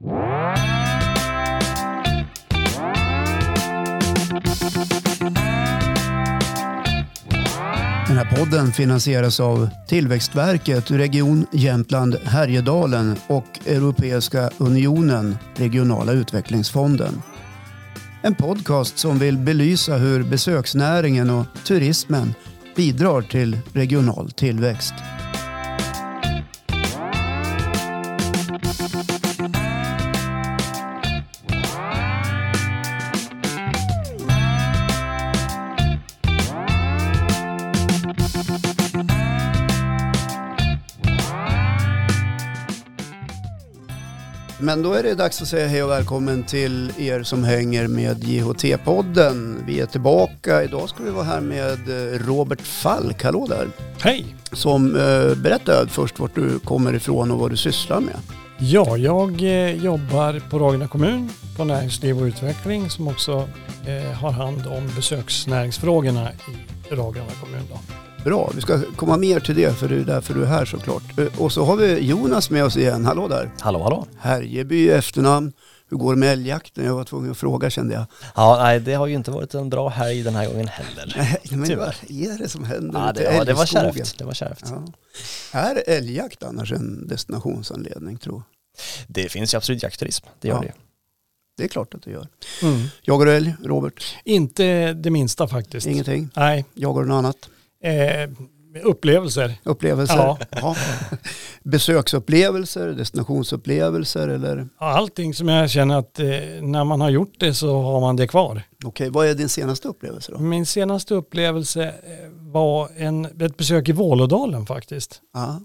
Den här podden finansieras av Tillväxtverket, Region Jämtland Härjedalen och Europeiska unionen, Regionala utvecklingsfonden. En podcast som vill belysa hur besöksnäringen och turismen bidrar till regional tillväxt. Men då är det dags att säga hej och välkommen till er som hänger med JHT-podden. Vi är tillbaka. Idag ska vi vara här med eh, Robert Falk. Hallå där. Hej! Som eh, berättar först vart du kommer ifrån och vad du sysslar med. Ja, jag eh, jobbar på Ragunda kommun på näringsliv och utveckling som också har hand om besöksnäringsfrågorna i Ragunda kommun. Då. Bra, vi ska komma mer till det för det är därför du är här såklart. Eh, Och så har vi Jonas med oss igen. Hallå där. Hallå, hallå. Härjeby efternamn. Hur går det med älgjakten? Jag var tvungen att fråga kände jag. Ja, nej, det har ju inte varit en bra helg den här gången heller. Nej, men Tyvärr. vad är det som händer Ja, det, ja, det var kärvt. Det var kärvt. Ja. Är älgjakt annars en destinationsanledning tror jag? Det finns ju absolut jaktturism, det gör Ja. det ju. Det är klart att det gör. Mm. Jagar du älg, Robert? Inte det minsta faktiskt. Ingenting? Nej, Jagar du något annat? Eh, upplevelser. Upplevelser? Ja. Ja. Besöksupplevelser, destinationsupplevelser eller? Allting som jag känner att eh, när man har gjort det så har man det kvar. Okej, vad är din senaste upplevelse då? Min senaste upplevelse eh, var en, ett besök i Vålådalen faktiskt. Ja.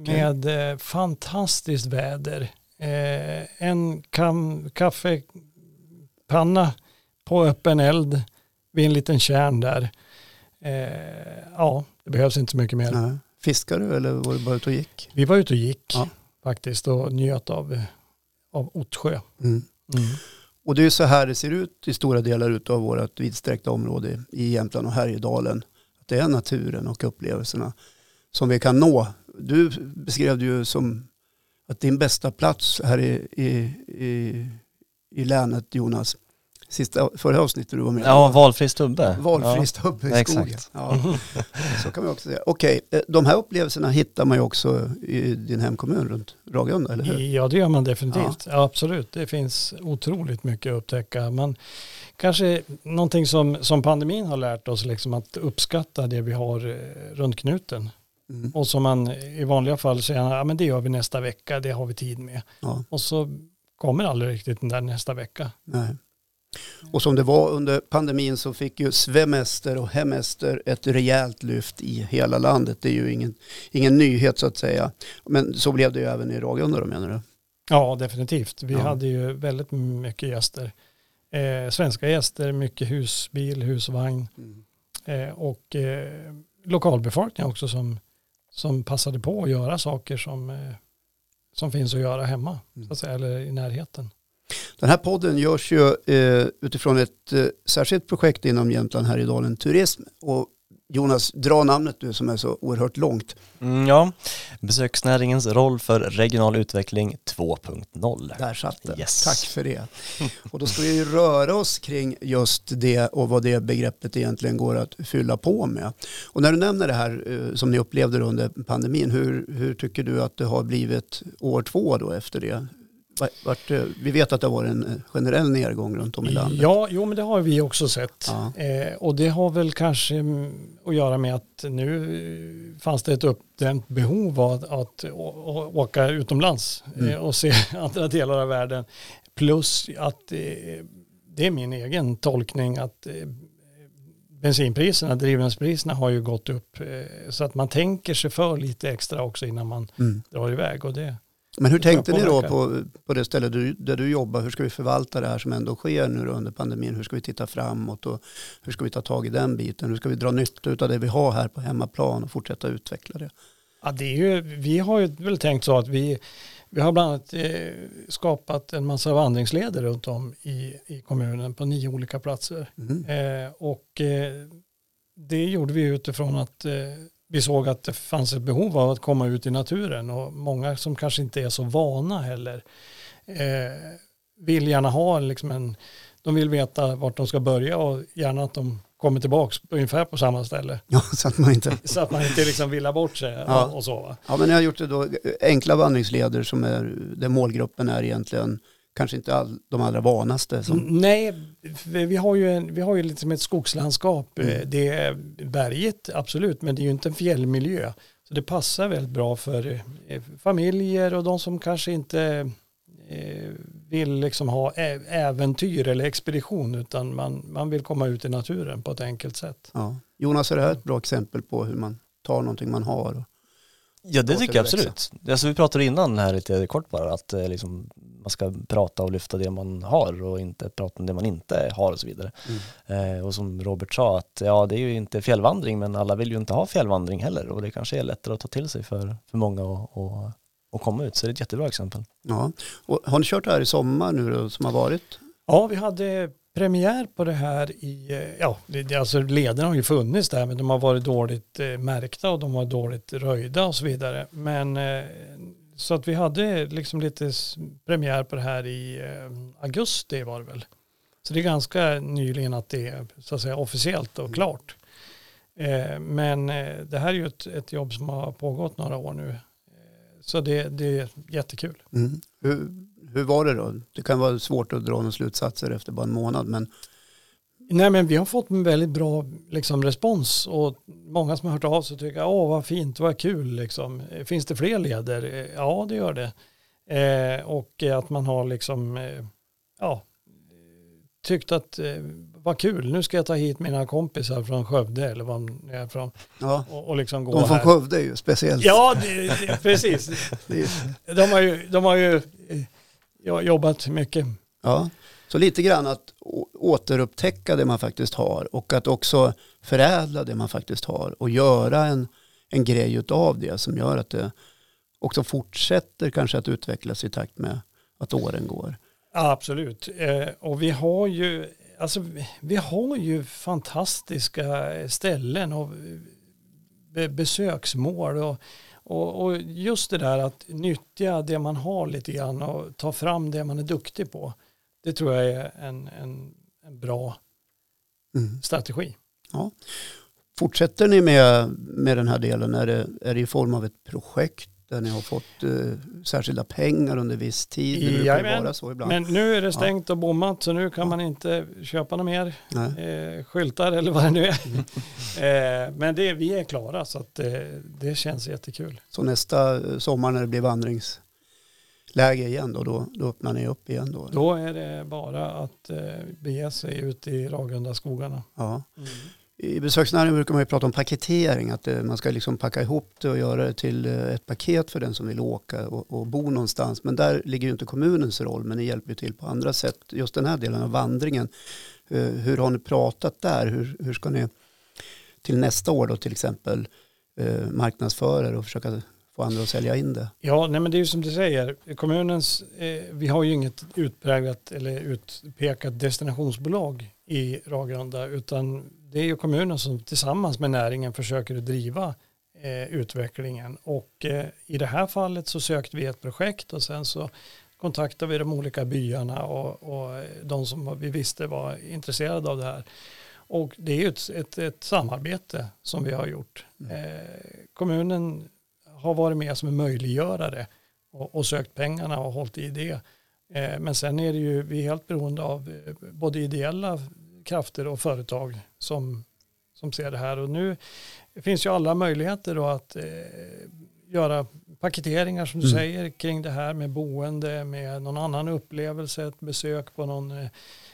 Okej. med eh, fantastiskt väder. Eh, en kam, kaffepanna på öppen eld vid en liten kärn där. Eh, ja, det behövs inte så mycket mer. Nej. Fiskar du eller var du bara ute och gick? Vi var ute och gick Ja. faktiskt och njöt av, av Ottsjö. Mm. Och det är så här det ser ut i stora delar av vårt vidsträckta område i Jämtland och Härjedalen. Att det är naturen och upplevelserna som vi kan nå. Du beskrev det ju som att din bästa plats här i, i, i, i länet, Jonas, sista, förra avsnittet du var med Ja, valfri stubbe. Valfri stubbe i skogen. exakt. Ja, så kan man också säga. Okej, eh, de här upplevelserna hittar man ju också i din hemkommun runt Ragunda, eller hur? Ja, det gör man definitivt. Ja. absolut, det finns otroligt mycket att upptäcka. Men kanske någonting som, som pandemin har lärt oss, liksom att uppskatta det vi har eh, runt knuten. Mm. Och som man i vanliga fall säger, ja men det gör vi nästa vecka, det har vi tid med. Ja. Och så kommer aldrig riktigt den där nästa vecka. Nej. Och som det var under pandemin så fick ju Svemester och Hemester ett rejält lyft i hela landet. Det är ju ingen, ingen nyhet så att säga. Men så blev det ju även i Ragunda då menar du? Ja, definitivt. Vi Ja. hade ju väldigt mycket gäster. Eh, svenska gäster, mycket husbil, husvagn eh, och eh, lokalbefolkning också som, som passade på att göra saker som, eh, som finns att göra hemma, Mm. så att säga, eller i närheten. Den här podden görs ju eh, utifrån ett eh, särskilt projekt inom Jämtland Härjedalen Turism. Och Jonas, dra namnet du som är så oerhört långt. Mm, ja, besöksnäringens roll för regional utveckling 2.0. Där satt det. Yes. Tack för det. Och då ska vi ju röra oss kring just det och vad det begreppet egentligen går att fylla på med. Och när du nämner det här eh, som ni upplevde under pandemin, hur, hur tycker du att det har blivit år två då efter det? Vart- eh, vi vet att det har varit en eh, generell nedgång runt om i landet. Ja, jo men det har vi också sett. Ja. Eh, och det har väl kanske mm, att göra med att nu eh, fanns det ett uppdämt behov av att, åka utomlands Mm. eh, och se andra delar av världen. Plus att eh, det är min egen tolkning att bensinpriserna, drivmedelspriserna har ju gått upp så att man tänker sig för lite extra också innan man Mm. drar iväg och det Men hur tänkte ni då på, på det stället du, där du jobbar? Hur ska vi förvalta det här som ändå sker nu under pandemin? Hur ska vi titta framåt och hur ska vi ta tag i den biten? Hur ska vi dra nytta av det vi har här på hemmaplan och fortsätta utveckla det? Ja, det är ju, vi har ju väl tänkt så att vi, vi har bland annat eh, skapat en massa vandringsleder runt om i, i kommunen på nio olika platser. Mm. Eh, och eh, det gjorde vi utifrån att eh, vi såg att det fanns ett behov av att komma ut i naturen och många som kanske inte är så vana heller eh, vill gärna ha liksom en, de vill veta vart de ska börja och gärna att de kommer tillbaka ungefär på samma ställe. Ja, så att man inte... Så att man inte liksom villar bort sig Ja. och, och så. Va? Ja, men jag har gjort det då enkla vandringsleder som är, där målgruppen är egentligen kanske inte all, de allra vanaste. Som, Mm, Nej, vi har ju, en, vi har ju liksom ett skogslandskap. Mm. Eh, Det är berget, absolut, men det är ju inte en fjällmiljö. Så det passar väldigt bra för eh, familjer och de som kanske inte eh, vill liksom ha äventyr eller expedition utan man, man vill komma ut i naturen på ett enkelt sätt. ja. Jonas, är det här ett bra exempel på hur man tar någonting man har? Ja det tycker jag absolut. Alltså, vi pratade innan här lite kort bara att eh, liksom, man ska prata och lyfta det man har och inte prata om det man inte har och så vidare. Eh, och som Robert sa att ja det är ju inte fjällvandring men alla vill ju inte ha fjällvandring heller och det kanske är lättare att ta till sig för, för många och, och, och komma ut så det är ett jättebra exempel. ja. och har ni kört det här i sommar nu då, som har varit? Ja, vi hade premiär på det här i, eh, ja, det, alltså lederna har ju funnits där men de har varit dåligt eh, märkta och de var dåligt röjda och så vidare. Men eh, så att vi hade liksom lite premiär på det här i augusti var det väl. Så det är ganska nyligen att det är så att säga officiellt och klart. Eh, men det här är ju ett, ett jobb som har pågått några år nu. Så det, det är jättekul. Mm. Hur, var det då? Det kan vara svårt att dra några slutsatser efter bara en månad, men Nej men vi har fått en väldigt bra liksom, respons och många som har hört av sig tycker åh vad fint, vad kul liksom. Finns det fler leder? Eh, Ja det gör det. Eh, och att man har liksom, eh, ja, tyckt att eh, vad kul, nu ska jag ta hit mina kompisar från Skövde eller var de är från ja, och, och liksom gå de från här. Skövde är ju speciellt. Ja, det, det, precis. De har ju, de har ju eh, ja, jobbat mycket. Ja, så lite grann att återupptäcka det man faktiskt har och att också förädla det man faktiskt har och göra en, en grej av det som gör att det också fortsätter kanske att utvecklas i takt med att åren går. Absolut. Eh, och vi har ju, alltså, vi- har ju fantastiska ställen och be- besöksmål och, och, och just det där att nyttja det man har lite grann och ta fram det man är duktig på. Det tror jag är en, en, en bra Mm. strategi. Fortsätter ni med, med den här delen? Är det, är det i form av ett projekt där ni har fått eh, särskilda pengar under viss tid? Det brukar Jajamän. vara så ibland. Men nu är det stängt och bommat så nu kan man inte köpa något mer eh, skyltar eller vad det nu är. eh, men det, vi är klara så att eh, det känns jättekul. Så nästa eh, sommar när det blir vandringsläge igen då, då, då öppnar ni upp igen då? Då är det bara att eh, bege sig ut i Ragunda skogarna. Ja. I besöksnäringen brukar man ju prata om paketering, att eh, man ska liksom packa ihop det och göra det till eh, ett paket för den som vill åka och, och bo någonstans. Men där ligger ju inte kommunens roll, men ni hjälper ju till på andra sätt. Just den här delen av vandringen, eh, hur har ni pratat där? Hur, hur ska ni till nästa år då till exempel marknadsföra det och försöka få andra att sälja in det? Ja, nej men det är ju som du säger, kommunens, eh, vi har ju inget utpräglat eller utpekat destinationsbolag i Ragunda utan det är ju kommunen som tillsammans med näringen försöker att driva eh, utvecklingen och eh, i det här fallet så sökte vi ett projekt och sen så kontaktade vi de olika byarna och, och de som vi visste var intresserade av det här. Och det är ju ett, ett, ett samarbete som vi har gjort. Eh, kommunen har varit med som en möjliggörare och, och sökt pengarna och hållit i det. Eh, men sen är det ju, vi är helt beroende av eh, både ideella krafter och företag som, som ser det här. Och nu finns ju alla möjligheter då att eh, göra paketeringar som du Mm. säger kring det här med boende, med någon annan upplevelse, ett besök på någon eh,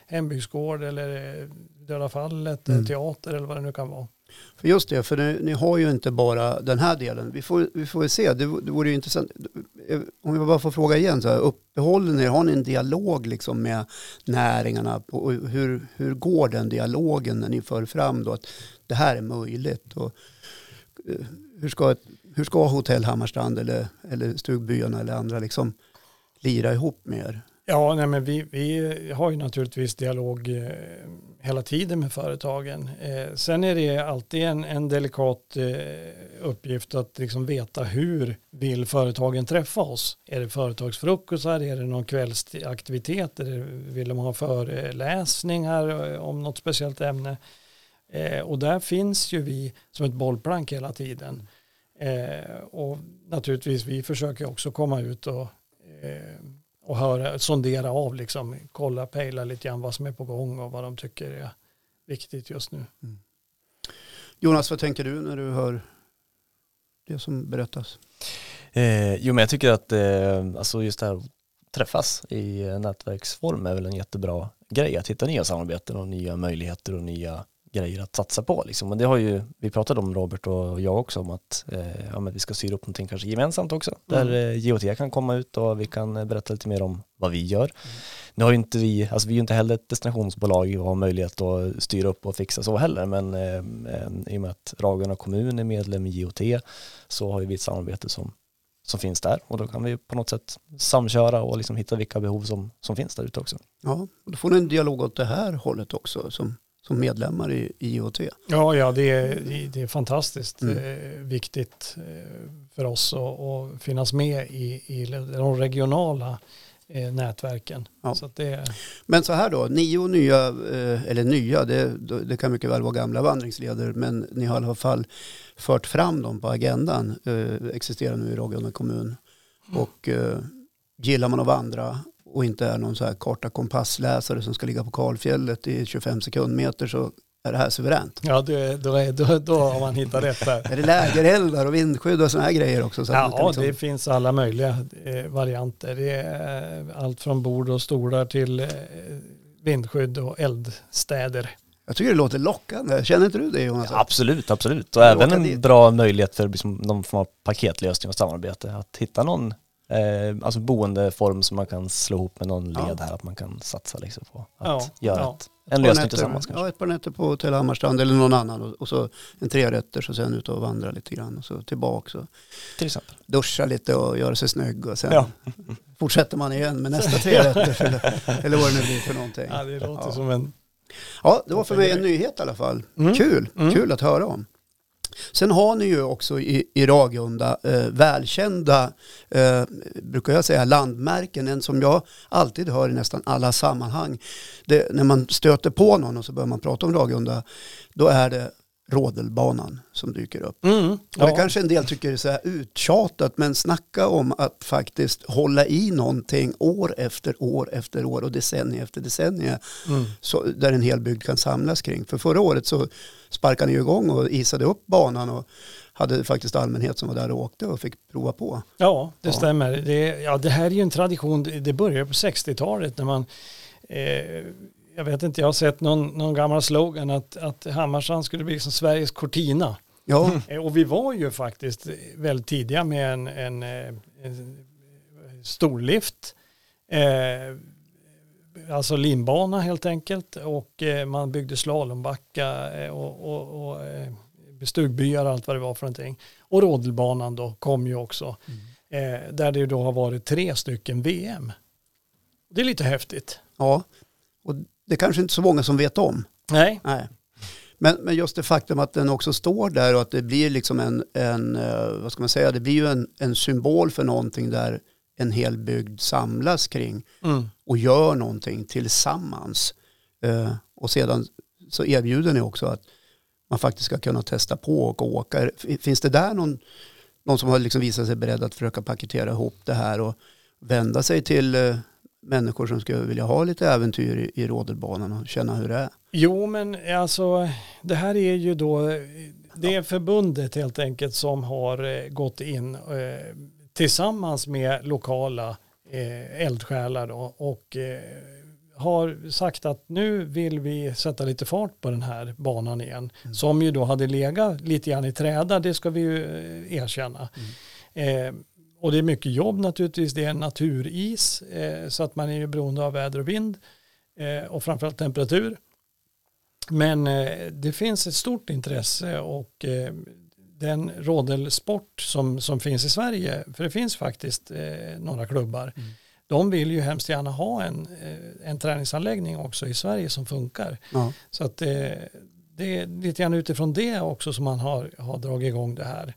hembygdsgård eller eh, Döda fallet, Mm. teater eller vad det nu kan vara. För just det, för ni, ni har ju inte bara den här delen. Vi får, vi får väl se, det, det vore ju intressant. Om vi bara får fråga igen, så här, uppehåller ni, har ni en dialog liksom med näringarna? På, och hur, hur går den dialogen när ni för fram då att det här är möjligt? Och, eh, hur, ska, hur ska Hotell Hammarstrand eller, eller Stugbyarna eller andra liksom lira ihop med er? Ja, nej, men vi, vi har ju naturligtvis dialog eh, hela tiden med företagen. Eh, sen är det alltid en, en delikat eh, uppgift att liksom veta hur vill företagen träffa oss? Är det företagsfrukostar? Är det någon kvällsaktivitet? Är det, vill de ha föreläsningar eh, om något speciellt ämne? Eh, och där finns ju vi som ett bollplank hela tiden. Eh, och naturligtvis vi försöker också komma ut och eh, och höra, sondera av, liksom, kolla, pejla lite grann vad som är på gång och vad de tycker är viktigt just nu. Mm. Jonas, vad tänker du när du hör det som berättas? Eh, jo, men jag tycker att eh, alltså just det här träffas i nätverksform är väl en jättebra grej att hitta nya samarbeten och nya möjligheter och nya grejer att satsa på. Liksom. Men det har ju, vi pratade om Robert och jag också om att eh, ja, men vi ska styra upp någonting kanske gemensamt också. Mm. Där eh, GOT kan komma ut och vi kan eh, berätta lite mer om vad vi gör. Mm. Nu har ju inte vi, alltså vi är ju inte heller ett destinationsbolag och har möjlighet att styra upp och fixa så heller. Men eh, eh, i och med att Ragunda kommun är medlem i GOT så har ju vi ett samarbete som som finns där och då kan vi på något sätt samköra och liksom hitta vilka behov som, som finns där ute också. Ja, då får ni en dialog åt det här hållet också som som medlemmar i IoT. Ja, ja det, är, det är fantastiskt mm. eh, viktigt eh, för oss att, att finnas med i, i de regionala eh, nätverken. Ja. Så det... Men så här då, nio nya, eller nya, det, det, kan mycket väl vara gamla vandringsleder, men ni har i alla fall fört fram dem på agendan, existerar nu i Ragunda kommun. Mm. Och gillar man att vandra och inte är någon så här karta kompassläsare som ska ligga på kalfjället i 25 sekundmeter så är det här suveränt. Ja, det, då, är, då, då har man hittat rätt där. är det lägereldar och vindskydd och sådana här grejer också? Så ja, liksom... det finns alla möjliga eh, varianter. Det är eh, allt från bord och stolar till eh, vindskydd och eldstäder. Jag tycker det låter lockande. Känner inte du det Jonas? Ja, absolut, absolut. Och även en dit. bra möjlighet för liksom någon form av paketlösning och samarbete. Att hitta någon eh, alltså boendeform som man kan slå ihop med någon led ja. här, att man kan satsa liksom på att ja, göra ja. Ett, en lösning nätter, tillsammans kanske. Ja, ett par nätter på Hotell Hammarstrand eller någon annan och, och så en trerätter och sen ut och vandra lite grann och så tillbaka. Och Till exempel. Duscha lite och göra sig snygg och sen ja. fortsätter man igen med nästa trerätter eller, eller vad det nu blir för någonting. Ja, det låter som en... Ja, det var för mig en nyhet i alla fall. Mm. Kul, mm. kul att höra om. Sen har ni ju också i, i Ragunda eh, välkända, eh, brukar jag säga, landmärken. En som jag alltid hör i nästan alla sammanhang. Det, när man stöter på någon och så börjar man prata om Ragunda, då är det Rådelbanan som dyker upp. Mm, ja. Det kanske en del tycker är så här uttjatat, men snacka om att faktiskt hålla i någonting år efter år efter år och decennium efter decennium. Mm. Så, där en hel bygd kan samlas kring. För förra året så sparkade ni igång och isade upp banan och hade faktiskt allmänhet som var där och åkte och fick prova på. Ja, det ja. stämmer. Det, ja, det här är ju en tradition, det började på 60-talet när man eh, jag vet inte, jag har sett någon, någon gammal slogan att, att Hammarstrand skulle bli som Sveriges Cortina. Ja. Eh, och vi var ju faktiskt väldigt tidiga med en, en, eh, en storlift. Eh, alltså linbana helt enkelt och eh, man byggde slalombacka eh, och, och, och stugbyar och allt vad det var för någonting. Och rodelbanan då kom ju också. Mm. Eh, där det då har varit tre stycken VM. Det är lite häftigt. Ja, och det är kanske inte så många som vet om. Nej. Nej. Men, men just det faktum att den också står där och att det blir liksom en, en vad ska man säga, det blir ju en, en symbol för någonting där en hel bygd samlas kring mm. och gör någonting tillsammans. Uh, och sedan så erbjuder ni också att man faktiskt ska kunna testa på och åka. Finns det där någon, någon som har liksom visat sig beredd att försöka paketera ihop det här och vända sig till uh, människor som skulle vilja ha lite äventyr i, i rodelbanan och känna hur det är? Jo, men alltså det här är ju då det är förbundet helt enkelt som har eh, gått in eh, tillsammans med lokala eh, eldsjälar då, och eh, har sagt att nu vill vi sätta lite fart på den här banan igen. Mm. Som ju då hade legat lite grann i träda, det ska vi ju eh, erkänna. Mm. Eh, och det är mycket jobb naturligtvis, det är naturis eh, så att man är ju beroende av väder och vind eh, och framförallt temperatur. Men eh, det finns ett stort intresse och eh, den rådelsport som, som finns i Sverige, för det finns faktiskt eh, några klubbar, mm. de vill ju hemskt gärna ha en, en träningsanläggning också i Sverige som funkar. Ja. Så att det är lite grann utifrån det också som man har, har dragit igång det här.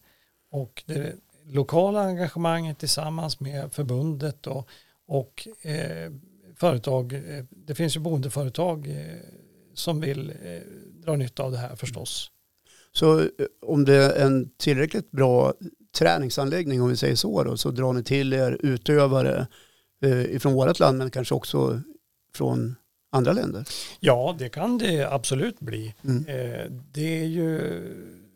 Och det lokala engagemanget tillsammans med förbundet och, och eh, företag, eh, det finns ju boendeföretag eh, som vill eh, dra nytta av det här förstås. Så eh, om det är en tillräckligt bra träningsanläggning, om vi säger så, då, så drar ni till er utövare eh, ifrån vårt land, men kanske också från andra länder? Ja, det kan det absolut bli. Mm. Det är ju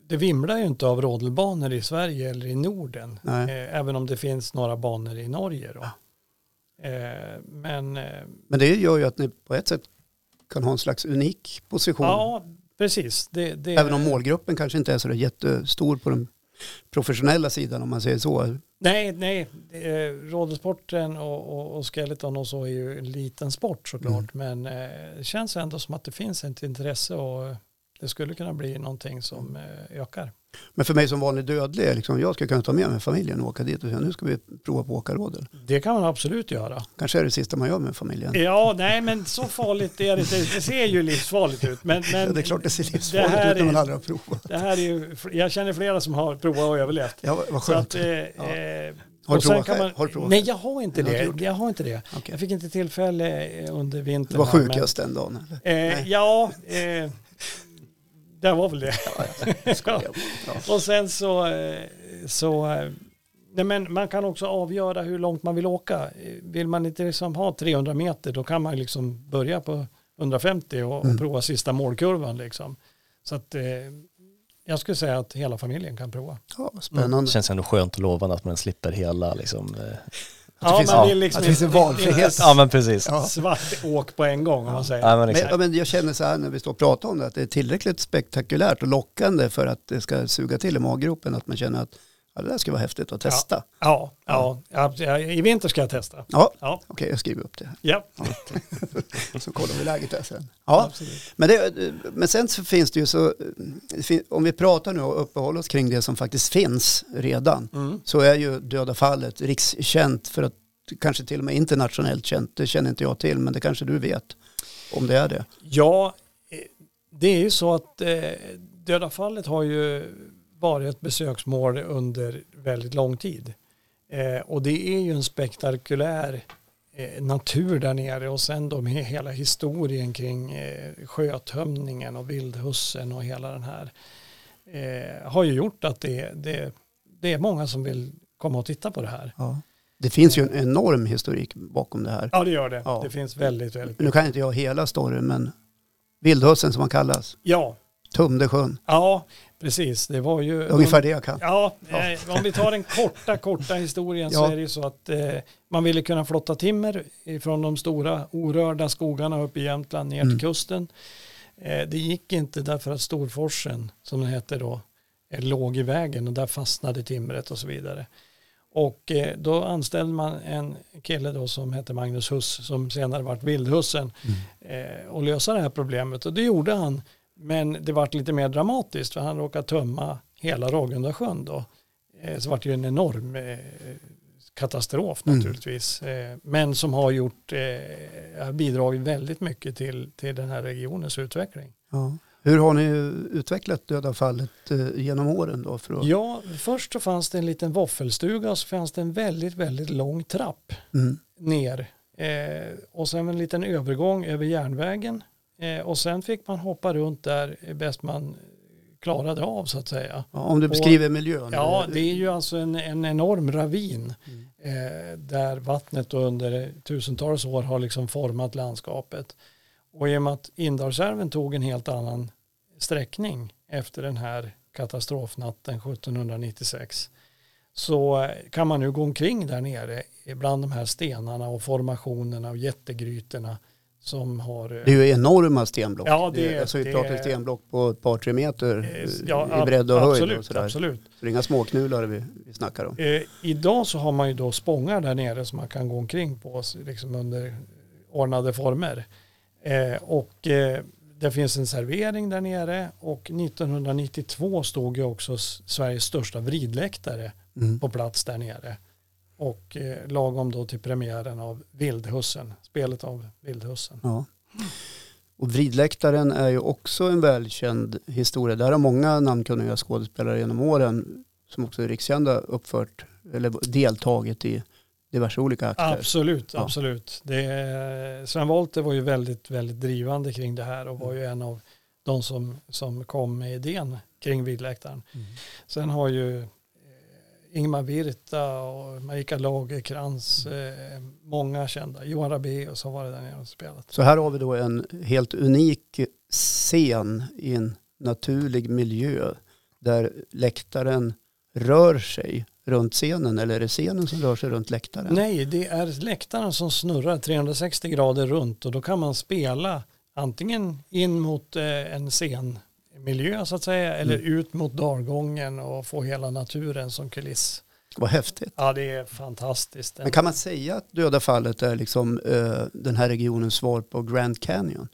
det vimlar ju inte av rodelbanor i Sverige eller i Norden. Eh, även om det finns några banor i Norge. Då. Eh, men eh, Men det gör ju att ni på ett sätt kan ha en slags unik position. ja, precis. Det, det, Även om målgruppen kanske inte är så jättestor på den professionella sidan om man säger så. Nej, nej. Eh, rodelsporten och, och, och skeleton och så är ju en liten sport såklart. Men eh, det känns ändå som att det finns ett intresse och det skulle kunna bli någonting som eh, ökar. Men för mig som vanlig dödlig, liksom, jag ska kunna ta med mig familjen och åka dit och säga nu ska vi prova på att åka rodel. Det kan man absolut göra. Kanske är det sista man gör med familjen. Ja, nej men så farligt är det inte. Det ser ju livsfarligt ut. Men, men Ja, det är klart det ser det livsfarligt här ut när man aldrig har provat. det här är ju, jag känner flera som har provat och överlevt. Ja, vad- skönt. att, eh, Ja. eh, Har du provat man- Har du provat Nej, jag har inte Det har det. Jag har inte det. Okej. Jag fick inte tillfälle eh, under vintern. Du var sjukast den dagen eller? Eh, ja, eh, det var väl det. Ja. Och sen så, eh, så eh, nej men man kan också avgöra hur långt man vill åka. Vill man inte liksom ha 300 meter då kan man liksom börja på 150 och, Mm. och prova sista målkurvan. Liksom. Så att eh, jag skulle säga att hela familjen kan prova. Ja, spännande. Det känns ändå skönt och lovande att man slipper hela liksom. Att det finns- man ja, vill liksom att det finns en inte- valfrihet. Ja men precis. Ja. Svart åk på en gång om man säger. Ja, men Men, ja, men jag känner så här när vi står och pratar om det, att det är tillräckligt spektakulärt och lockande för att det ska suga till i maggropen, att man känner att ja, det där ska vara häftigt att testa. Ja, ja, ja, i vinter ska jag testa. Ja, Ja, okej, jag skriver upp det. ja. Så kollar vi läget där sen. Ja, absolut. men, det, men sen så finns det ju så, om vi pratar nu och uppehåller oss kring det som faktiskt finns redan, Mm. så är ju döda fallet rikskänt för att kanske till och med internationellt känt. Det känner inte jag till, men det kanske du vet om det är det. Ja, eh, det är ju så att eh, Döda fallet har ju varit ett besöksmål under väldigt lång tid. Eh, och det är ju en spektakulär eh, natur där nere och sen då med hela historien kring eh, sjötömningen och vildhussen och hela den här eh, har ju gjort att det, det, det är många som vill komma och titta på det här. Ja. Det finns ju en enorm historik bakom det här. Ja, det gör det. Ja. Det finns väldigt, väldigt Nu kan inte jag hela storyn, men Vildhussen som han kallas, Ja, Tumdesjön, ja, precis. Det var ju ungefär det jag kan. Ja, eh, om vi tar den korta, korta historien så Ja. är det ju så att eh, man ville kunna flotta timmer från de stora orörda skogarna upp i Jämtland ner Mm. till kusten. Eh, det gick inte därför att Storforsen, som den hette då, eh, låg i vägen och där fastnade timret och så vidare. Och eh, då anställde man en kille då som hette Magnus Huss som senare vart Vildhussen eh, och lösa det här problemet och det gjorde han. Men det vart lite mer dramatiskt för han råkade tömma hela Ragunda sjön då. Eh, så vart det ju en enorm eh, katastrof Mm. naturligtvis. Eh, men som har gjort, har bidragit väldigt mycket till, till den här regionens utveckling. Ja. Hur har ni utvecklat döda fallet genom åren då? För att, Ja, först så fanns det en liten våffelstuga och så fanns det en väldigt, väldigt lång trapp mm. ner. Och sen en liten övergång över järnvägen. Eh, och sen fick man hoppa runt där bäst man klarade av så att säga. ja, om du beskriver miljön. Ja, det är ju alltså en, en enorm ravin Mm. eh, där vattnet under tusentals år har liksom format landskapet. Och i och med att Indalsälven tog en helt annan sträckning efter den här katastrofnatten 1796 så kan man nu gå omkring där nere bland de här stenarna och formationerna och jättegrytorna som har Det är ju enorma stenblock. Ja, det är- alltså vi det pratar stenblock på ett par, tre meter eh, ja, i bredd och höjd. absolut, Och sådär. absolut. Så det är inga småknular vi, vi snackar om. Eh, idag så har man ju då spångar där nere som man kan gå omkring på liksom under ordnade former. Eh, och eh, det finns en servering där nere och 1992 stod ju också Sveriges största vridläktare Mm. på plats där nere. Och eh, lagom då till premiären av Vildhussen, spelet av Vildhussen. Ja. Och Vridläktaren är ju också en välkänd historia. Där har många namnkunniga skådespelare genom åren som också är rikskända uppfört eller deltagit i diverse olika akter. Absolut, Ja. absolut. Det, Sven Wollter var ju väldigt, väldigt drivande kring det här och var ju en av de som, som kom med idén kring Vildläktaren. Mm. Sen har ju Ingmar Virta och Marika Lagerkrans, eh, många kända. Johan Rabaeus har varit där nere och spelat. Så här har vi då en helt unik scen i en naturlig miljö där läktaren rör sig runt scenen eller är det scenen som rör sig runt läktaren? Nej, det är läktaren som snurrar 360 grader runt och då kan man spela antingen in mot eh, en scenmiljö så att säga eller Mm. ut mot dalgången och få hela naturen som kuliss. Vad häftigt. Ja, det är fantastiskt. Men kan man säga att Döda fallet är liksom eh, den här regionens svar på Grand Canyon?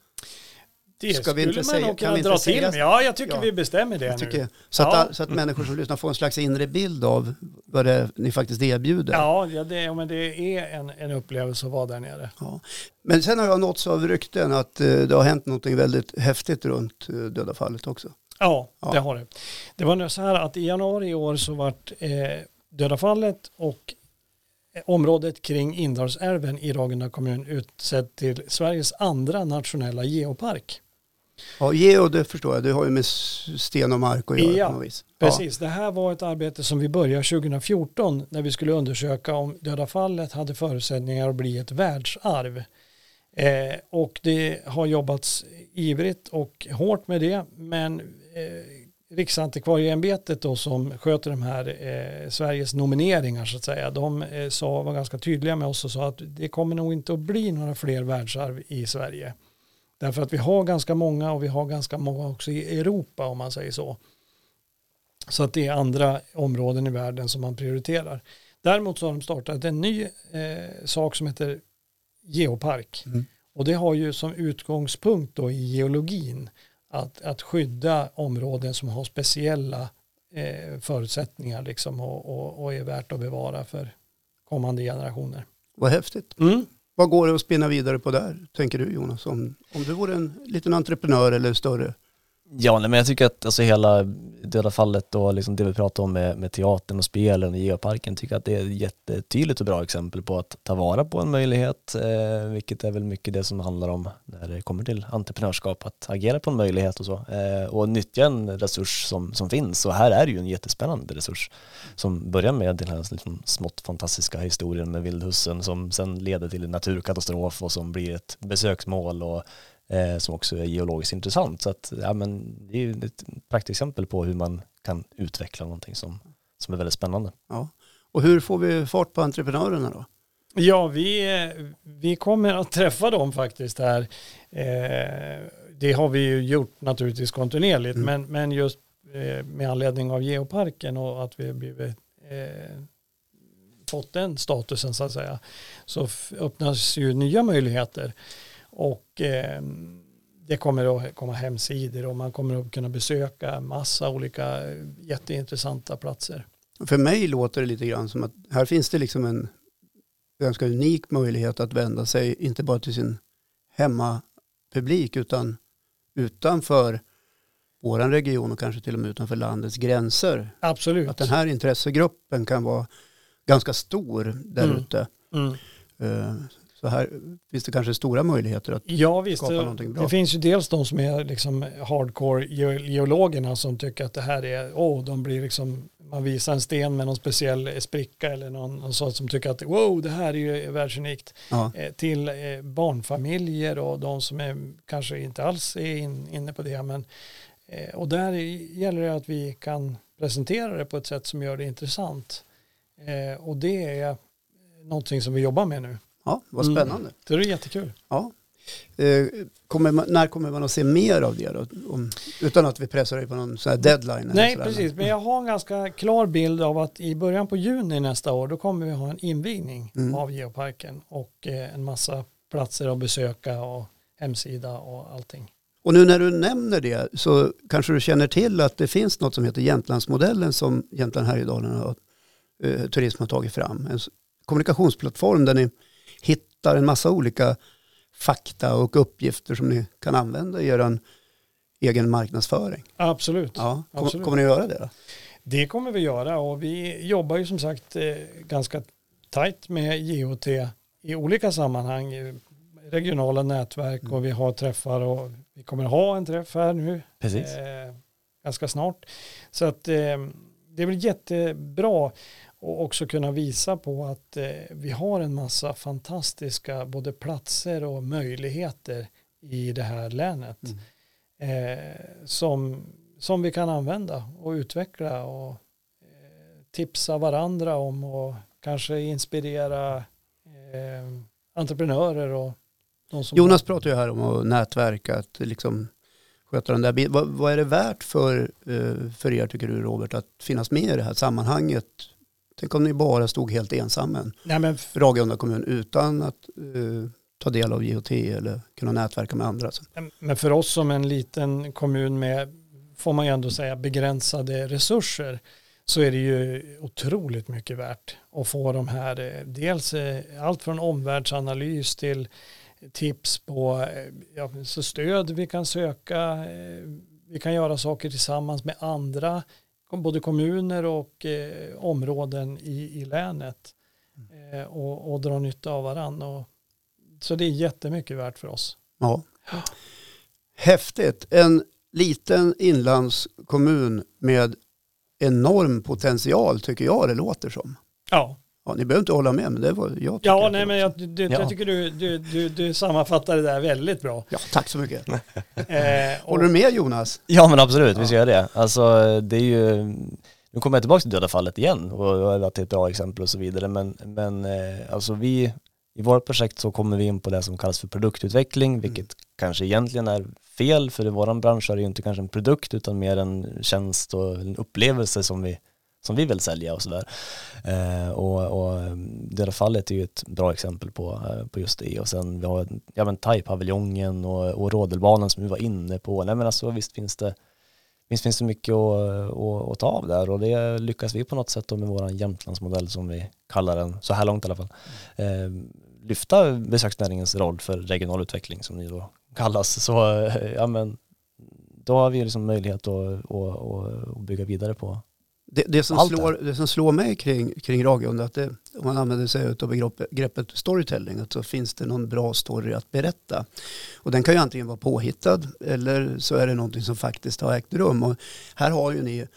Det ska vi inte man säga- kan vi inte dra säga- till. Ja, jag tycker Ja. vi bestämmer det Jag nu. så, att, Ja. så att människor som lyssnar får en slags inre bild av vad det är ni faktiskt erbjuder. Ja, ja, det, ja, men det är en, en upplevelse att vara där nere. Ja. Men sen har jag nåtts av rykten att eh, det har hänt något väldigt häftigt runt eh, Döda fallet också. Ja, Ja. det har det. Det var nu så här att i januari i år så vart eh, Döda fallet och eh, området kring Indalsälven i Ragunda kommun utsedd till Sveriges andra nationella geopark. Ja, Geo, det förstår jag, det har ju med sten och mark att göra Ja, på något vis. Precis, det här var ett arbete som vi började 2014 när vi skulle undersöka om Döda fallet hade förutsättningar att bli ett världsarv. Eh, och det har jobbats ivrigt och hårt med det, men eh, Riksantikvarieämbetet då som sköter de här eh, Sveriges nomineringar så att säga, de eh, sa, var ganska tydliga med oss och sa att det kommer nog inte att bli några fler världsarv i Sverige. Därför att vi har ganska många och vi har ganska många också i Europa om man säger så. Så att det är andra områden i världen som man prioriterar. Däremot så har de startat en ny eh, sak som heter geopark. Mm. Och det har ju som utgångspunkt då i geologin att, att skydda områden som har speciella eh, förutsättningar liksom och, och, och är värt att bevara för kommande generationer. Vad häftigt. Mm. Vad går det att spinna vidare på där, tänker du Jonas? Om, om du vore en liten entreprenör eller större? Ja, nej, men jag tycker att alltså hela Döda fallet och liksom det vi pratar om med, med teatern och spelen och geoparken tycker att det är ett jättetydligt och bra exempel på att ta vara på en möjlighet, eh, vilket är väl mycket det som handlar om när det kommer till entreprenörskap, att agera på en möjlighet och så eh, och nyttja en resurs som, som finns. Och här är det ju en jättespännande resurs som börjar med den här liksom smått fantastiska historien med vildhussen som sen leder till en naturkatastrof och som blir ett besöksmål och eh, som också är geologiskt intressant. Så att, ja, men det är ju ett praktexempel på hur man kan utveckla någonting som, som är väldigt spännande. Ja. Och hur får vi fart på entreprenörerna då? Ja, vi, vi kommer att träffa dem faktiskt här. Eh, det har vi ju gjort naturligtvis kontinuerligt, Mm. men, men just eh, med anledning av geoparken och att vi har blivit, eh, fått den statusen så att säga, så öppnas ju nya möjligheter. Och eh, det kommer att komma hemsidor och man kommer att kunna besöka massa olika eh, jätteintressanta platser. För mig låter det lite grann som att här finns det liksom en ganska unik möjlighet att vända sig, inte bara till sin hemmapublik, utan utanför vår region och kanske till och med utanför landets gränser. Absolut. Att den här intressegruppen kan vara ganska stor där Mm. ute. Mm. Eh, Så här finns det kanske stora möjligheter att Ja visst, skapa det, någonting bra. det finns ju dels de som är liksom hardcore geo- geologerna som tycker att det här är, åh, de blir liksom, man visar en sten med någon speciell spricka eller någon, någon sån som tycker att wow, det här är ju världsunikt. Ja. Eh, till eh, barnfamiljer och de som är, kanske inte alls är in, inne på det. Men, eh, och där gäller det att vi kan presentera det på ett sätt som gör det intressant. Eh, och det är någonting som vi jobbar med nu. Ja, vad Mm. spännande. Så det är jättekul. Ja. Eh, Kommer man, när kommer man att se mer av det då? Om, utan att vi pressar dig på någon sån här deadline? eller Nej, sådär. precis. Men jag har en ganska klar bild av att i början på juni nästa år då kommer vi ha en invigning Mm. av geoparken och eh, en massa platser att besöka och hemsida och allting. Och nu när du nämner det så kanske du känner till att det finns något som heter Jämtlandsmodellen som Jämtland Härjedalen har, eh, Turism har tagit fram. En, kommunikationsplattform där ni hittar en massa olika fakta och uppgifter som ni kan använda i er egen marknadsföring. Absolut. Ja, kom, Absolut. kommer ni göra det då? Det kommer vi göra och vi jobbar ju som sagt eh, ganska tajt med JOT i olika sammanhang, regionala nätverk Mm. och vi har träffar och vi kommer ha en träff här nu Precis. eh, ganska snart. Så att eh, det blir jättebra att också kunna visa på att eh, vi har en massa fantastiska både platser och möjligheter i det här länet Mm. eh, som, som vi kan använda och utveckla och eh, tipsa varandra om och kanske inspirera eh, entreprenörer och de som Jonas pratar ju här om att nätverka, att liksom sköta den där biten. Vad, vad är det värt för, eh, för er, tycker du Robert, att finnas med i det här sammanhanget? Tänk om ni bara stod helt ensamma, Nej, men Ragunda kommun, utan att eh, ta del av JOT eller kunna nätverka med andra. Men för oss som en liten kommun med, får man ju ändå säga, begränsade resurser så är det ju otroligt mycket värt att få de här, eh, dels eh, allt från omvärldsanalys till tips på ja, så stöd vi kan söka, vi kan göra saker tillsammans med andra, både kommuner och eh, områden i, i länet eh, och, och dra nytta av varandra. Så det är jättemycket värt för oss. Ja. Häftigt. En liten inlandskommun med enorm potential tycker jag det låter som. Ja, Ja, ni behöver inte hålla med, men det var jag tycker Ja, nej, det men jag, du, Ja. jag tycker du, du, du, du sammanfattar det där väldigt bra. Ja, tack så mycket. Eh, och, Håller du med Jonas? Ja men absolut, vi ska Ja. göra det. Alltså det är ju, nu kommer jag tillbaka till döda fallet igen och att det är ett bra exempel och så vidare men, men eh, alltså vi, i vårt projekt så kommer vi in på det som kallas för produktutveckling vilket kanske egentligen är fel för i våran bransch är det ju inte kanske en produkt utan mer en tjänst och en upplevelse som vi som vi vill sälja och sådär. Eh, och, och det döda fallet är ju ett bra exempel på, eh, på just det och sen vi har ja, men thai-paviljongen och, och rodelbanan som vi var inne på. Nej men alltså visst finns det Visst finns det mycket att, att, att ta av där och det lyckas vi på något sätt då med vår Jämtlandsmodell som vi kallar den, så här långt i alla fall. Eh, lyfta besöksnäringens roll för regional utveckling som ni då kallas. Så eh, ja men då har vi liksom möjlighet att, att, att, att bygga vidare på. Det, det, som slår, det som slår mig kring, kring Ragunda, att det, om man använder sig av begreppet, storytelling, att så finns det någon bra story att berätta. Och den kan ju antingen vara påhittad eller så är det någonting som faktiskt har ägt rum. Och här har ju ni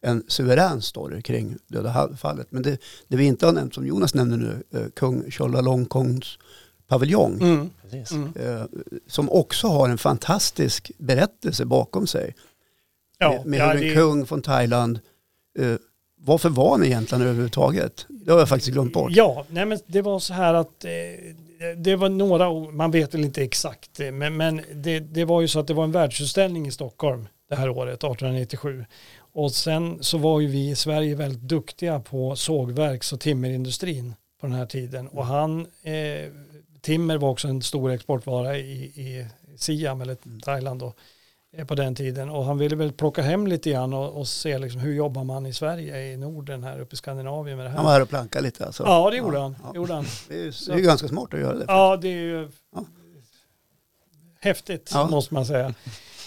en suverän story kring Döda fallet. Men det, det vi inte har nämnt, som Jonas nämnde nu, eh, kung Tjollalongkongs paviljong, mm, mm. eh, som också har en fantastisk berättelse bakom sig. Ja, med med ja, hur en det, kung från Thailand, eh, varför var ni egentligen överhuvudtaget? Det har jag faktiskt glömt bort. ja, nej men det var så här att eh, det var några, man vet väl inte exakt, eh, men, men det, det var ju så att det var en världsutställning i Stockholm det här året, 1897. Och sen så var ju vi i Sverige väldigt duktiga på sågverks och timmerindustrin på den här tiden. Och han, eh, timmer var också en stor exportvara i, i Siam eller Thailand då, på den tiden. Och han ville väl plocka hem lite grann och, och se liksom hur jobbar man i Sverige, i Norden här uppe i Skandinavien med det här. Han var här och plankade lite alltså. Ja, det gjorde Ja, han. ja. Gjorde han. Det är, ju- det är ganska smart att göra det. Ja, det är ju Ja. häftigt måste man säga.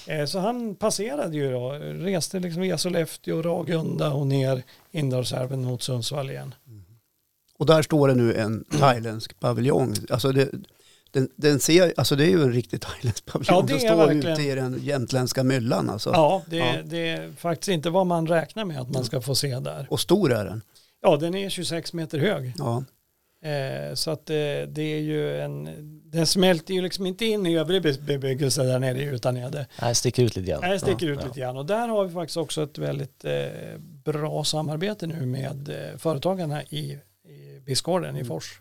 Eh, Så han passerade ju då, reste liksom via Sollefteå, Ragunda och ner Indalsälven mot Sundsvall igen. Och där står det nu en thailändsk paviljong. Alltså det, den, den ser, alltså det är ju en riktig thailändsk paviljong. Ja, det är står verkligen. ute i den jämtländska myllan alltså. Ja, det, Ja. det är faktiskt inte vad man räknar med att man ska få se där. Och stor är den. Ja, den är 26 meter hög. Ja. Eh, Så att eh, det är ju en, den smälter ju liksom inte in i övrig be- bebyggelse där nere utan nere. Nej, sticker ut lite grann. Nej, det sticker ut Ja. lite grann. Och där har vi faktiskt också ett väldigt eh, bra samarbete nu med eh, företagarna i, i Bispgården i Mm. Fors.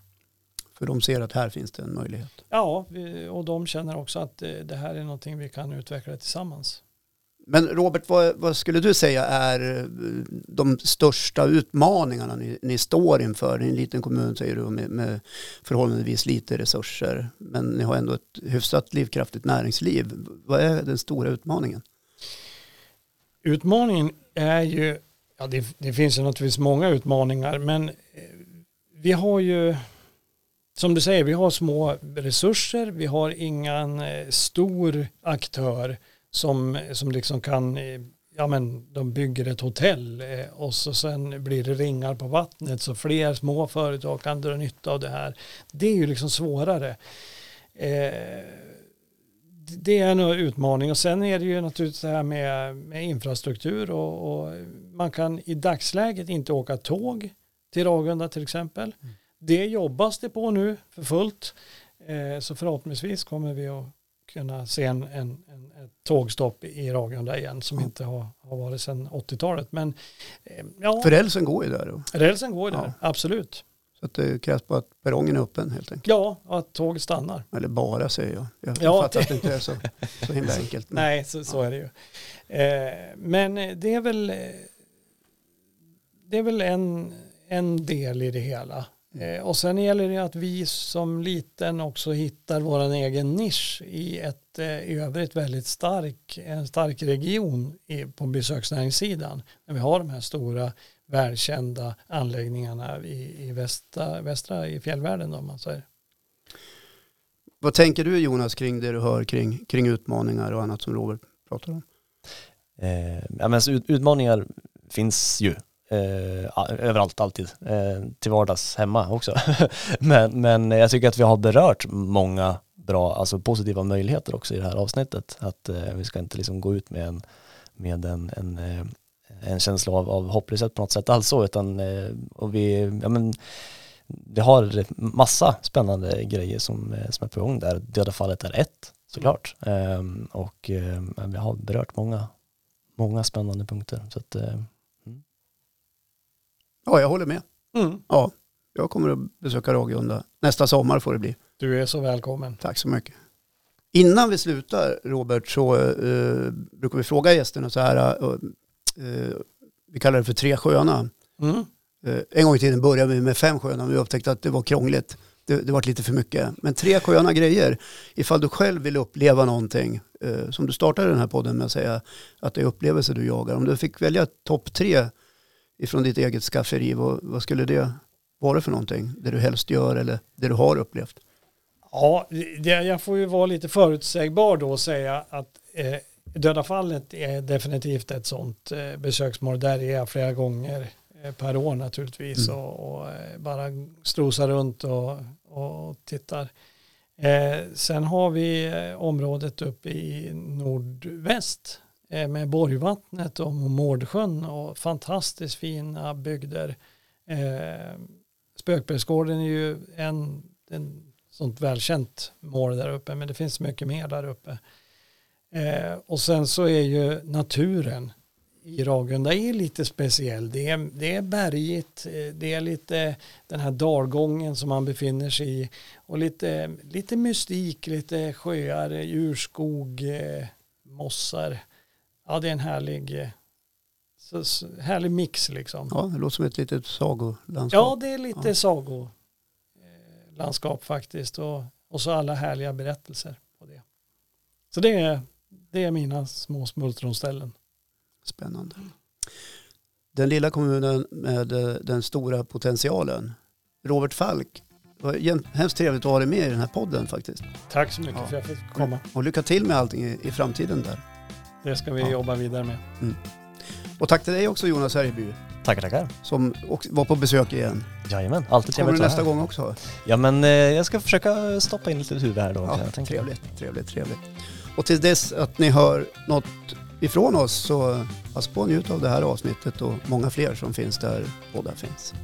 För de ser att här finns det en möjlighet. Ja, och de känner också att eh, det här är någonting vi kan utveckla tillsammans. Men Robert, vad, vad skulle du säga är eh, de största utmaningarna ni, ni står inför? I en liten kommun säger du med, med förhållandevis lite resurser. Men ni har ändå ett hyfsat livskraftigt näringsliv. Vad är den stora utmaningen? Utmaningen är ju, ja det, det finns ju naturligtvis många utmaningar, men eh, vi har ju, som du säger, vi har små resurser, vi har ingen eh, stor aktör som, som liksom kan, eh, ja men de bygger ett hotell eh, och så sen blir det ringar på vattnet så fler små företag kan dra nytta av det här. Det är ju liksom svårare. Eh, det är en utmaning och sen är det ju naturligtvis det här med, med infrastruktur och, och, man kan i dagsläget inte åka tåg till Ragunda till exempel. Mm. Det jobbas det på nu för fullt. Eh, så förhoppningsvis kommer vi att kunna se en, en, en ett tågstopp i Ragunda igen som mm. inte har, har varit sedan 80-talet. Men eh, ja. För rälsen går ju där då? Rälsen går ju ja. där, absolut. Så att det krävs bara att perrongen är öppen helt enkelt. Ja, att tåget stannar. Eller bara säger jag. Jag ja, fattar det... att det inte är så, så himla enkelt. Men... Nej, så, så ja. är det ju. Eh, men det är väl, det är väl en, en del i det hela. Eh, och sen gäller det att vi som liten också hittar vår egen nisch i ett eh, i övrigt väldigt stark, en stark region i, på besöksnäringssidan. När vi har de här stora välkända anläggningarna i, i västra, västra i fjällvärlden. Då, man säger. Vad tänker du Jonas kring det du hör kring, kring utmaningar och annat som Robert pratar om? Eh, ja, men utmaningar finns ju eh, överallt alltid, eh, till vardags hemma också. men, men jag tycker att vi har berört många bra, alltså positiva möjligheter också i det här avsnittet. Att eh, vi ska inte liksom gå ut med en, med en, en eh, en känsla av, av hopplöshet på något sätt alls så, utan eh, och vi, ja men, vi har massa spännande grejer som, eh, som är på gång där. Döda fallet är ett såklart. Mm. och eh, vi har berört många, många spännande punkter. Så att. Ja, jag håller med. Mm. Ja, jag kommer att besöka Ragunda. Nästa sommar får det bli. Du är så välkommen. Tack så mycket. Innan vi slutar, Robert, så uh, brukar vi fråga gästerna så här, uh, eh, vi kallar det för Tre sköna. Mm. Eh, en gång i tiden började vi med fem sköna, men vi upptäckte att det var krångligt. Det, det var lite för mycket. Men tre sköna grejer, ifall du själv vill uppleva någonting, eh, som du startade den här podden med att säga att det är upplevelser du jagar. Om du fick välja topp tre ifrån ditt eget skafferi, vad, vad skulle det vara för någonting? Det du helst gör eller det du har upplevt? Ja, det, jag får ju vara lite förutsägbar då och säga att eh, Döda fallet är definitivt ett sånt eh, besöksmål. Där är jag flera gånger eh, per år naturligtvis mm. och, och, eh, bara strosar runt och, och tittar. Eh, sen har vi området uppe i nordväst eh, Eh, med Borgvattnet och Mårdsjön och fantastiskt fina bygder. Eh, Spökbergsgården är ju en, en sånt välkänt mål där uppe men det finns mycket mer där uppe. Eh, och sen så är ju naturen i Ragunda är lite speciell. Det är, det är bergigt, eh, det är lite den här dalgången som man befinner sig i och lite, lite mystik, lite sjöar, urskog, eh, mossar. Ja, det är en härlig, eh, så, så, härlig mix liksom. Ja, det låter som ett litet sagolandskap. Ja, det är lite ja. sagolandskap faktiskt och, och så alla härliga berättelser på det. Så det är det är mina små smultronställen. Spännande. Den lilla kommunen med eh, den stora potentialen. Robert Falk, det var hemskt trevligt att ha dig med i den här podden faktiskt. Tack så mycket ja. för att jag fick komma. Och lycka till med allting i, i framtiden där. Det ska vi ja. jobba vidare med. Mm. Och tack till dig också Jonas Härjeby. Tackar, tackar. Som var på besök igen. Jajamän, alltid trevligt Kommer du nästa gång också? Ja men eh, jag ska försöka stoppa in lite huvud här då. Ja, trevligt, trevligt, trevligt. Och till dess att ni hör något ifrån oss så pass på att njuta av det här avsnittet och många fler som finns där båda finns.